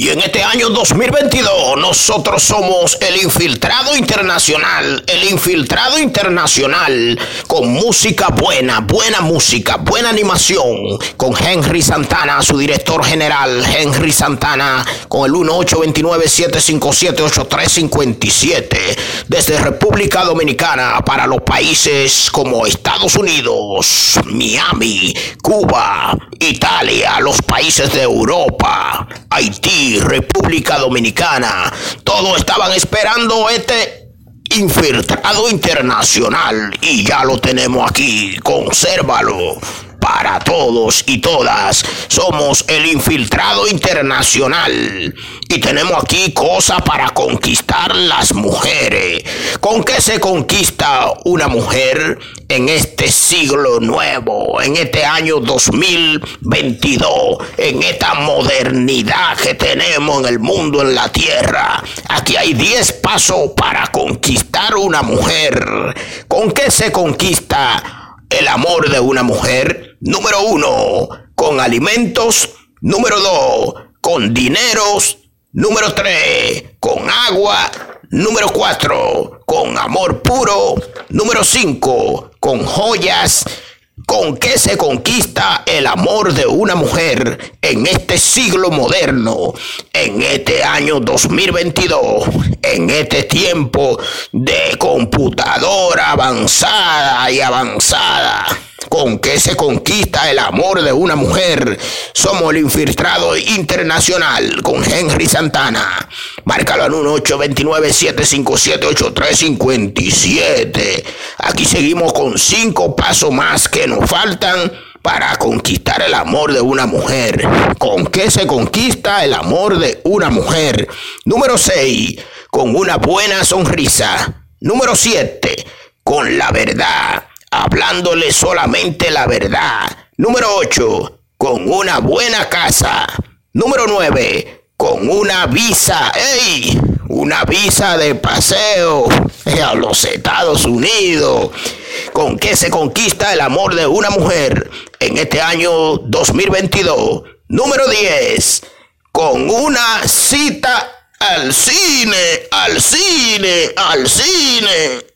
Y en este año 2022 nosotros somos el infiltrado internacional, el infiltrado internacional con música buena, buena música, buena animación, con Henry Santana, su director general, Henry Santana, con el 1829-757-8357, desde República Dominicana para los países como Estados Unidos, Miami, Cuba, Italia, los países de Europa, Haití, República Dominicana, todos estaban esperando este infiltrado internacional y ya lo tenemos aquí, consérvalo para todos y todas. Somos el infiltrado internacional y tenemos aquí cosas para conquistar las mujeres. ¿Con qué se conquista una mujer en este siglo nuevo, en este año 2022, en esta modernidad que tenemos en el mundo, en la tierra? Aquí hay 10 pasos para conquistar una mujer. ¿Con qué se conquista? el amor de una mujer. Número uno, con alimentos. Número dos, con dineros. Número tres, con agua. Número cuatro, con amor puro. Número cinco, con joyas. ¿Con qué se conquista el amor de una mujer en este siglo moderno, en este año 2022, en este tiempo de computadora avanzada y avanzada? ¿Con qué se conquista el amor de una mujer? Somos el infiltrado internacional con Henry Santana. Márcalo al 1829-757-8357. Aquí seguimos con cinco pasos más que nos faltan para conquistar el amor de una mujer. ¿Con qué se conquista el amor de una mujer? Número 6. Con una buena sonrisa. Número 7. Con la verdad hablándole solamente la verdad. Número 8, con una buena casa. Número 9, con una visa, ¡ey! Una visa de paseo a los Estados Unidos. ¿Con qué se conquista el amor de una mujer en este año 2022? Número 10, con una cita al cine, al cine, al cine.